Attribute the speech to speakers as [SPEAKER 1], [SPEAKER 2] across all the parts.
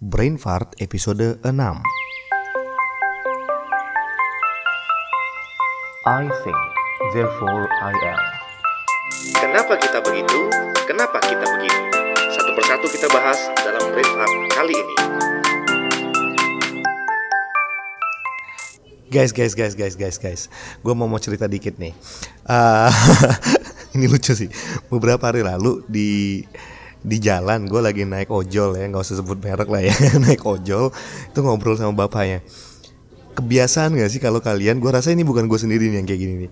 [SPEAKER 1] Brain Fart episode 6
[SPEAKER 2] I think, therefore I am.
[SPEAKER 3] Kenapa kita begitu? Kenapa kita begini? Satu persatu kita bahas dalam Brain Fart kali ini.
[SPEAKER 1] Guys, guys, guys, guys, guys, guys Gue mau mau cerita dikit nih uh, Ini lucu sih Beberapa hari lalu di di jalan gue lagi naik ojol ya nggak usah sebut merek lah ya naik ojol itu ngobrol sama bapaknya. Kebiasaan gak sih kalau kalian? Gue rasa ini bukan gue sendiri nih yang kayak gini nih.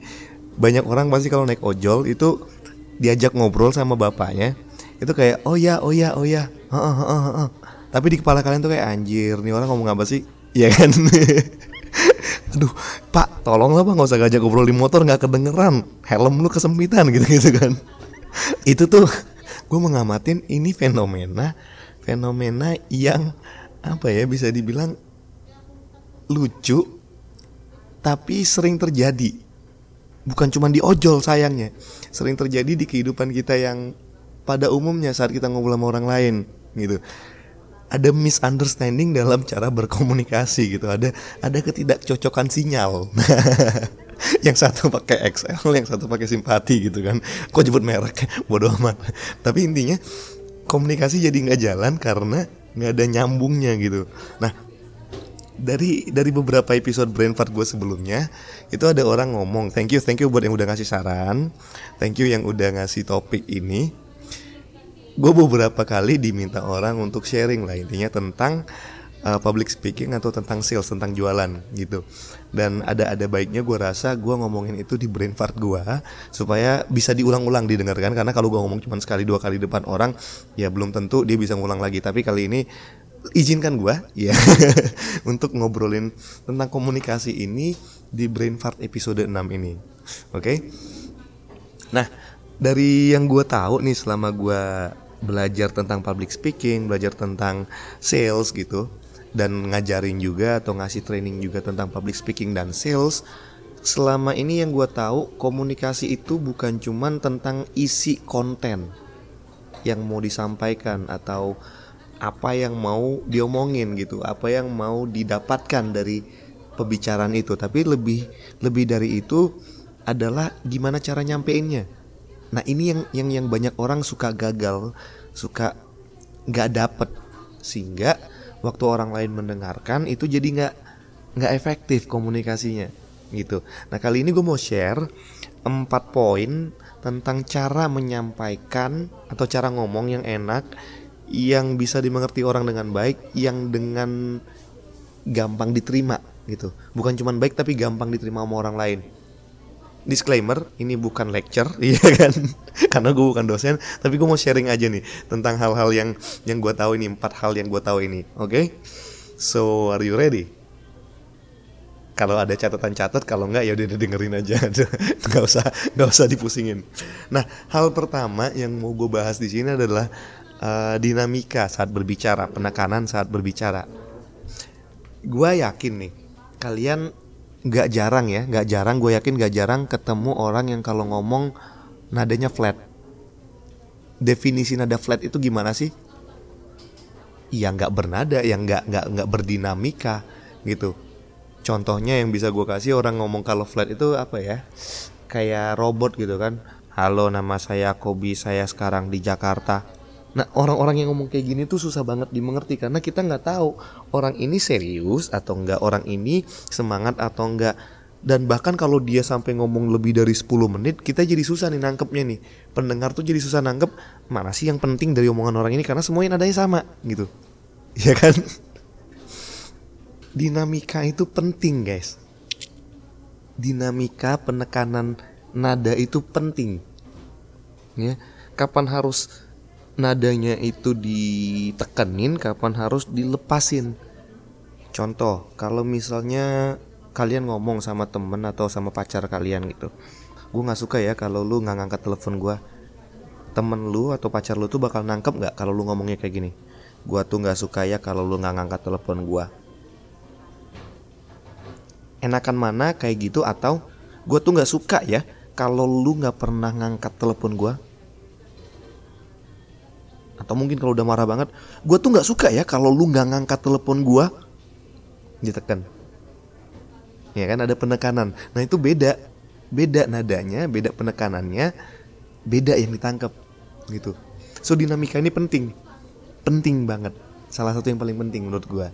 [SPEAKER 1] Banyak orang pasti kalau naik ojol itu diajak ngobrol sama bapaknya itu kayak oh ya oh ya oh ya Heeh, heeh, heeh. tapi di kepala kalian tuh kayak anjir nih orang ngomong apa sih? Ya kan? Aduh pak tolonglah pak nggak usah ngajak ngobrol di motor nggak kedengeran. Helm lu kesempitan gitu gitu kan. Itu tuh gue mengamatin ini fenomena fenomena yang apa ya bisa dibilang lucu tapi sering terjadi. Bukan cuma di ojol sayangnya. Sering terjadi di kehidupan kita yang pada umumnya saat kita ngobrol sama orang lain gitu. Ada misunderstanding dalam cara berkomunikasi gitu. Ada ada ketidakcocokan sinyal yang satu pakai XL yang satu pakai simpati gitu kan. Kok jemput merek? Bodoh amat. Tapi intinya komunikasi jadi nggak jalan karena nggak ada nyambungnya gitu. Nah dari dari beberapa episode brain fart gue sebelumnya itu ada orang ngomong thank you thank you buat yang udah ngasih saran. Thank you yang udah ngasih topik ini. Gue beberapa kali diminta orang untuk sharing lah intinya tentang uh, public speaking atau tentang sales tentang jualan gitu. Dan ada ada baiknya gue rasa gue ngomongin itu di brain fart gue supaya bisa diulang-ulang didengarkan. Karena kalau gue ngomong cuma sekali dua kali depan orang ya belum tentu dia bisa ngulang lagi. Tapi kali ini izinkan gue ya untuk ngobrolin tentang komunikasi ini di brain fart episode 6 ini. Oke? Okay? nah dari yang gue tahu nih selama gue belajar tentang public speaking, belajar tentang sales gitu dan ngajarin juga atau ngasih training juga tentang public speaking dan sales. Selama ini yang gue tahu komunikasi itu bukan cuman tentang isi konten yang mau disampaikan atau apa yang mau diomongin gitu, apa yang mau didapatkan dari pembicaraan itu, tapi lebih lebih dari itu adalah gimana cara nyampeinnya. Nah ini yang yang yang banyak orang suka gagal, suka nggak dapet. Sehingga waktu orang lain mendengarkan itu jadi nggak nggak efektif komunikasinya gitu. Nah kali ini gue mau share empat poin tentang cara menyampaikan atau cara ngomong yang enak, yang bisa dimengerti orang dengan baik, yang dengan gampang diterima gitu. Bukan cuma baik tapi gampang diterima sama orang lain disclaimer ini bukan lecture iya kan? Karena gue bukan dosen tapi gue mau sharing aja nih tentang hal-hal yang yang gue tahu ini empat hal yang gue tahu ini oke? Okay? so are you ready? Kalau ada catatan catat kalau nggak ya udah dengerin aja. Nggak usah nggak usah dipusingin. Nah hal pertama yang mau gue bahas di sini adalah uh, dinamika saat berbicara penekanan saat berbicara. Gue yakin nih kalian nggak jarang ya nggak jarang gue yakin nggak jarang ketemu orang yang kalau ngomong nadanya flat. Definisi nada flat itu gimana sih? Ya nggak bernada yang nggak nggak nggak berdinamika gitu. Contohnya yang bisa gue kasih orang ngomong kalau flat itu apa ya? Kayak robot gitu kan. Halo nama saya Kobi saya sekarang di Jakarta Nah orang-orang yang ngomong kayak gini tuh susah banget dimengerti karena kita nggak tahu orang ini serius atau enggak orang ini semangat atau enggak dan bahkan kalau dia sampai ngomong lebih dari 10 menit kita jadi susah nih nangkepnya nih. Pendengar tuh jadi susah nangkep mana sih yang penting dari omongan orang ini? Karena semuanya nadanya sama gitu. Ya kan? Dinamika itu penting guys. Dinamika penekanan nada itu penting. Ya kapan harus nadanya itu ditekenin kapan harus dilepasin. Contoh kalau misalnya kalian ngomong sama temen atau sama pacar kalian gitu gue nggak suka ya kalau lu nggak ngangkat telepon gue temen lu atau pacar lu tuh bakal nangkep nggak kalau lu ngomongnya kayak gini? Gue tuh nggak suka ya kalau lu nggak ngangkat telepon gue enakan mana kayak gitu atau gue tuh nggak suka ya kalau lu nggak pernah ngangkat telepon gue atau mungkin kalau udah marah banget gue tuh nggak suka ya kalau lu nggak ngangkat telepon gue ditekan ya kan ada penekanan. Nah itu beda. Beda nadanya beda penekanannya beda yang ditangkap. Gitu. So dinamika ini penting. Penting banget. Salah satu yang paling penting menurut gue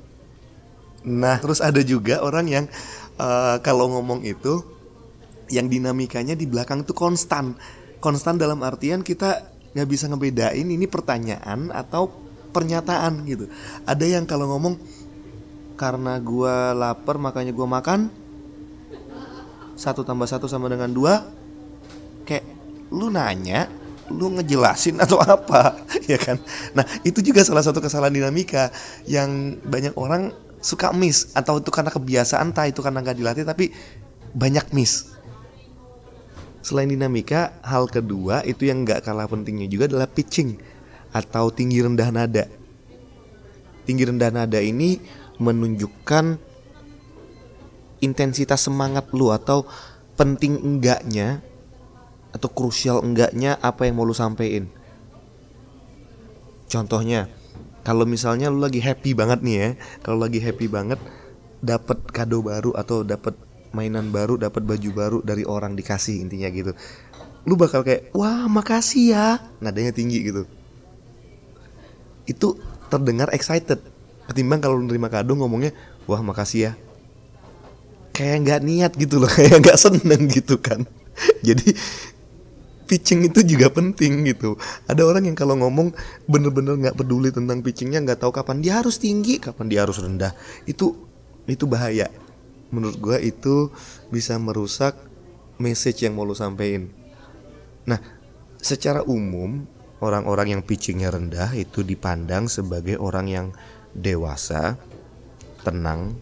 [SPEAKER 1] nah terus ada juga orang yang eh, kalau ngomong itu yang dinamikanya di belakang tuh konstan. Konstan dalam artian kita nggak bisa ngebedain ini pertanyaan atau pernyataan gitu. Ada yang kalau ngomong karena gua lapar makanya gua makan. Satu tambah satu sama dengan dua. Kayak lu nanya lu ngejelasin atau apa? Ya kan? Nah itu juga salah satu kesalahan dinamika yang banyak orang suka miss. Atau itu karena kebiasaan entah itu karena nggak dilatih tapi banyak miss Selain dinamika, hal kedua itu yang nggak kalah pentingnya juga adalah pitching atau tinggi rendah nada. Tinggi rendah nada ini menunjukkan intensitas semangat lu atau penting enggaknya atau krusial enggaknya apa yang mau lu sampein. Contohnya, kalau misalnya lu lagi happy banget nih ya, kalau lagi happy banget dapat kado baru atau dapat mainan baru, dapat baju baru dari orang dikasih intinya gitu. Lu bakal kayak, "Wah, makasih ya." Nadanya tinggi gitu. Itu terdengar excited. Ketimbang kalau lu nerima kado ngomongnya, "Wah, makasih ya." Kayak nggak niat gitu loh, kayak nggak seneng gitu kan. Jadi pitching itu juga penting gitu. Ada orang yang kalau ngomong bener-bener nggak peduli tentang pitchingnya, nggak tahu kapan dia harus tinggi, kapan dia harus rendah. Itu itu bahaya. Menurut gua itu bisa merusak message yang mau lu sampein. Nah, secara umum orang-orang yang pitchingnya rendah itu dipandang sebagai orang yang dewasa, tenang,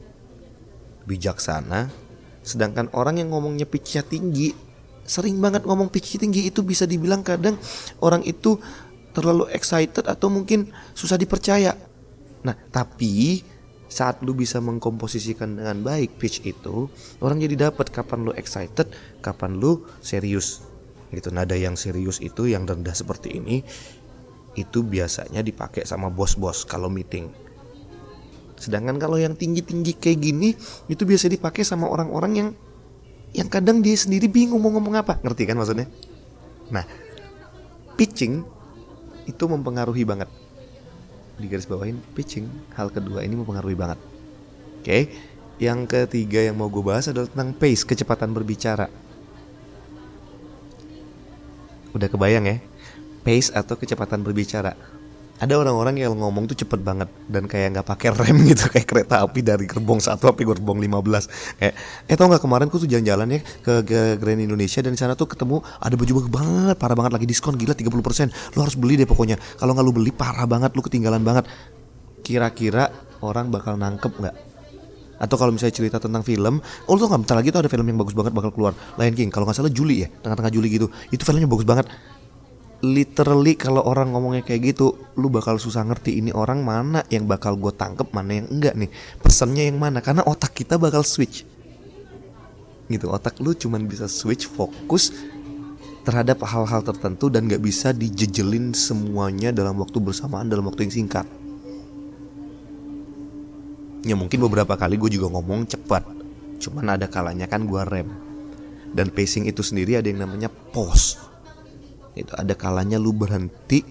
[SPEAKER 1] bijaksana. Sedangkan orang yang ngomongnya pitchnya tinggi sering banget ngomong pitch tinggi itu bisa dibilang kadang orang itu terlalu excited atau mungkin susah dipercaya. Nah, tapi saat lu bisa mengkomposisikan dengan baik pitch itu, orang jadi dapat kapan lu excited, kapan lu serius. Gitu nada yang serius itu yang rendah seperti ini itu biasanya dipakai sama bos-bos kalau meeting. Sedangkan kalau yang tinggi-tinggi kayak gini itu biasa dipakai sama orang-orang yang yang kadang dia sendiri bingung mau ngomong apa ngerti kan maksudnya nah pitching itu mempengaruhi banget di garis bawahin pitching hal kedua ini mempengaruhi banget. Oke yang ketiga yang mau gue bahas adalah tentang pace kecepatan berbicara. Udah kebayang ya? Pace atau kecepatan berbicara ada orang-orang yang ngomong tuh cepet banget dan kayak nggak pakai rem gitu kayak kereta api dari gerbong satu api gerbong 15 kayak eh tau nggak kemarin aku tuh jalan-jalan ya ke, ke Grand Indonesia dan di sana tuh ketemu ada baju bagus banget parah banget lagi diskon gila 30% lo harus beli deh pokoknya. Kalau nggak lo beli parah banget lo ketinggalan banget. Kira-kira orang bakal nangkep nggak? Atau kalau misalnya cerita tentang film, oh lo nggak bentar lagi tuh ada film yang bagus banget bakal keluar, Lion King. Kalau nggak salah Juli ya, tengah-tengah Juli gitu. Itu filmnya bagus banget literally kalau orang ngomongnya kayak gitu lu bakal susah ngerti ini orang mana yang bakal gue tangkep mana yang enggak nih. Pesannya yang mana? Karena otak kita bakal switch. Gitu otak lu cuman bisa switch fokus terhadap hal-hal tertentu dan gak bisa dijejelin semuanya dalam waktu bersamaan dalam waktu yang singkat. Ya mungkin beberapa kali gue juga ngomong cepat cuman ada kalanya kan gue rem. Dan pacing itu sendiri ada yang namanya pause itu ada kalanya lu berhenti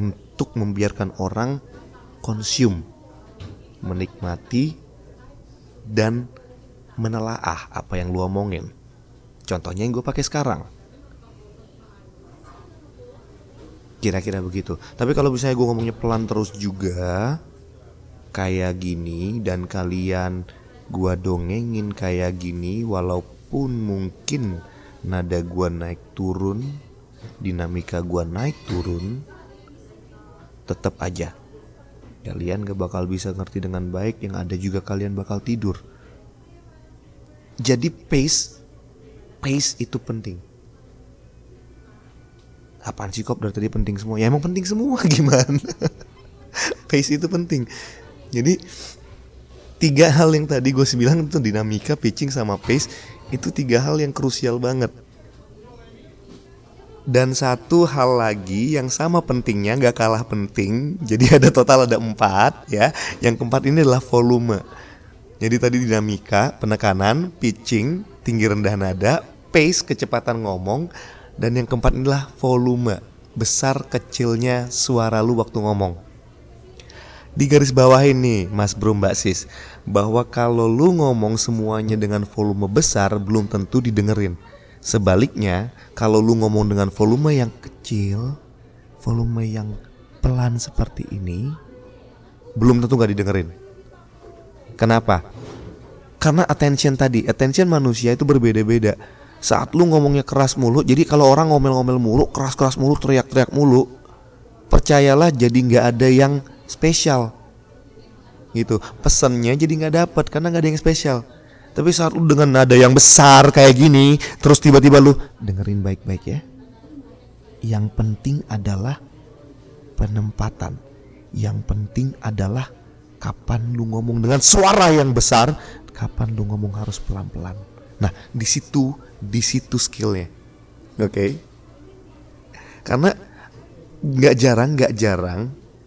[SPEAKER 1] untuk membiarkan orang konsum menikmati dan menelaah apa yang lu omongin. Contohnya yang gue pakai sekarang. Kira-kira begitu. Tapi kalau misalnya gue ngomongnya pelan terus juga kayak gini dan kalian gua dongengin kayak gini walaupun mungkin nada gua naik turun dinamika gua naik turun tetap aja. Kalian gak bakal bisa ngerti dengan baik yang ada juga kalian bakal tidur. Jadi pace pace itu penting. Apaan sih kok dari tadi penting semua. Ya emang penting semua gimana? Pace itu penting. Jadi tiga hal yang tadi gue bilang itu dinamika pitching sama pace itu tiga hal yang krusial banget Dan satu hal lagi yang sama pentingnya nggak kalah penting. Jadi ada total ada empat ya. Yang keempat ini adalah volume. Jadi tadi dinamika, penekanan, pitching, tinggi rendah nada, pace, kecepatan ngomong, dan yang keempat inilah volume, besar kecilnya suara lu waktu ngomong. Di garis bawah ini, Mas Bro Mbak Sis, bahwa kalau lu ngomong semuanya dengan volume besar belum tentu didengerin. Sebaliknya, kalau lu ngomong dengan volume yang kecil, volume yang pelan seperti ini, belum tentu gak didengerin. Kenapa? Karena attention tadi, attention manusia itu berbeda-beda. Saat lu ngomongnya keras mulu, jadi kalau orang ngomel-ngomel mulu, keras-keras mulu, teriak-teriak mulu, percayalah jadi nggak ada yang spesial. Gitu, pesannya jadi nggak dapat karena nggak ada yang spesial. Tapi saat lu dengan nada yang besar kayak gini, terus tiba-tiba lu dengerin baik-baik ya. Yang penting adalah penempatan. Yang penting adalah kapan lu ngomong dengan suara yang besar, kapan lu ngomong harus pelan-pelan. Nah, di situ di situ skillnya. Oke. Okay? Karena nggak jarang nggak jarang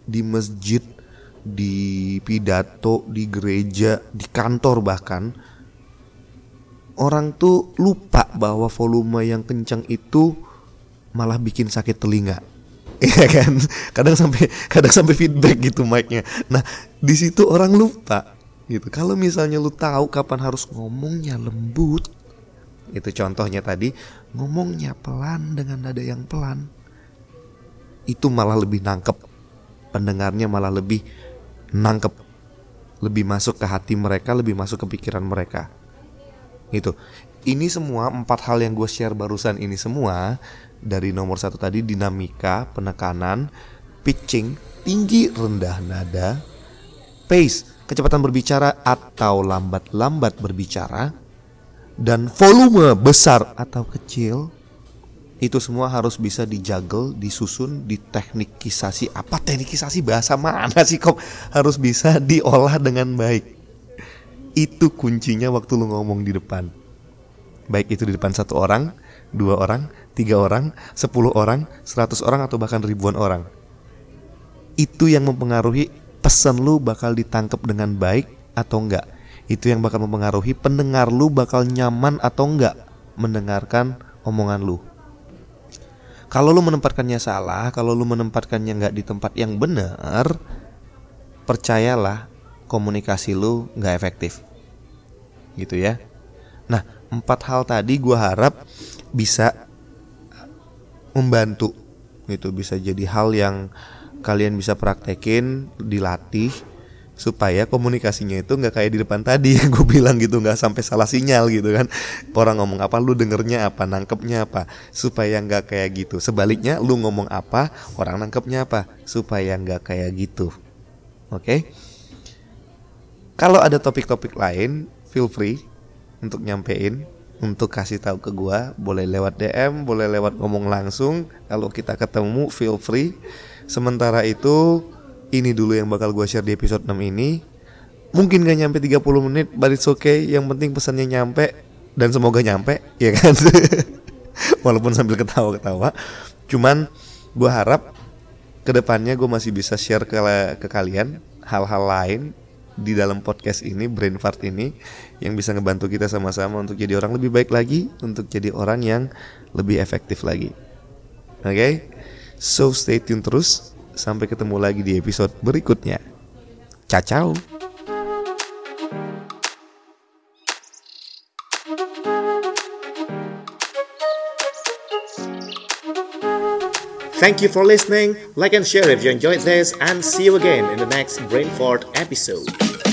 [SPEAKER 1] di masjid, di pidato, di gereja, di kantor bahkan orang tuh lupa bahwa volume yang kencang itu malah bikin sakit telinga. Iya kan? Kadang sampai kadang sampai feedback gitu mic-nya. Nah, di situ orang lupa gitu. Kalau misalnya lu tahu kapan harus ngomongnya lembut, itu contohnya tadi ngomongnya pelan dengan nada yang pelan. Itu malah lebih nangkep. Pendengarnya malah lebih nangkep. Lebih masuk ke hati mereka, lebih masuk ke pikiran mereka. Itu. Ini semua empat hal yang gue share barusan ini semua dari nomor satu tadi dinamika, penekanan, pitching, tinggi rendah nada, pace, kecepatan berbicara atau lambat-lambat berbicara, dan volume besar atau kecil, itu semua harus bisa dijagel, disusun, diteknikisasi. Apa teknikisasi bahasa mana sih kok harus bisa diolah dengan baik. Itu kuncinya waktu lu ngomong di depan. Baik itu di depan satu orang, dua orang, tiga orang, sepuluh orang, seratus orang atau bahkan ribuan orang. Itu yang mempengaruhi pesan lu bakal ditangkap dengan baik atau enggak. Itu yang bakal mempengaruhi pendengar lu bakal nyaman atau enggak mendengarkan omongan lu. Kalau lu menempatkannya salah, kalau lu menempatkannya nggak di tempat yang benar, percayalah komunikasi lu nggak efektif. Gitu ya. Nah, empat hal tadi gue harap bisa membantu. Gitu bisa jadi hal yang kalian bisa praktekin dilatih supaya komunikasinya itu nggak kayak di depan tadi. Yang gue bilang gitu nggak sampai salah sinyal gitu kan. Orang ngomong apa lu dengernya apa nangkepnya apa. Supaya nggak kayak gitu. Sebaliknya lu ngomong apa orang nangkepnya apa. Supaya nggak kayak gitu. Oke? okay? Kalau ada topik-topik lain feel free untuk nyampein untuk kasih tahu ke gua. Boleh lewat DM boleh lewat ngomong langsung. Kalau kita ketemu feel free. Sementara itu ini dulu yang bakal gua share di episode 6 ini. Mungkin gak nyampe 30 menit but it's okay. Yang penting pesannya nyampe dan semoga nyampe ya kan? Walaupun sambil ketawa-ketawa. Cuman gua harap ke depannya gue masih bisa share ke, ke kalian hal-hal lain di dalam podcast ini brain fart ini yang bisa ngebantu kita sama-sama untuk jadi orang lebih baik lagi untuk jadi orang yang lebih efektif lagi. Oke? Okay? so stay tune terus. Sampai ketemu lagi di episode berikutnya. Ciao
[SPEAKER 3] Thank you for listening. Like and share if you enjoyed this, and see you again in the next Brain Fart episode.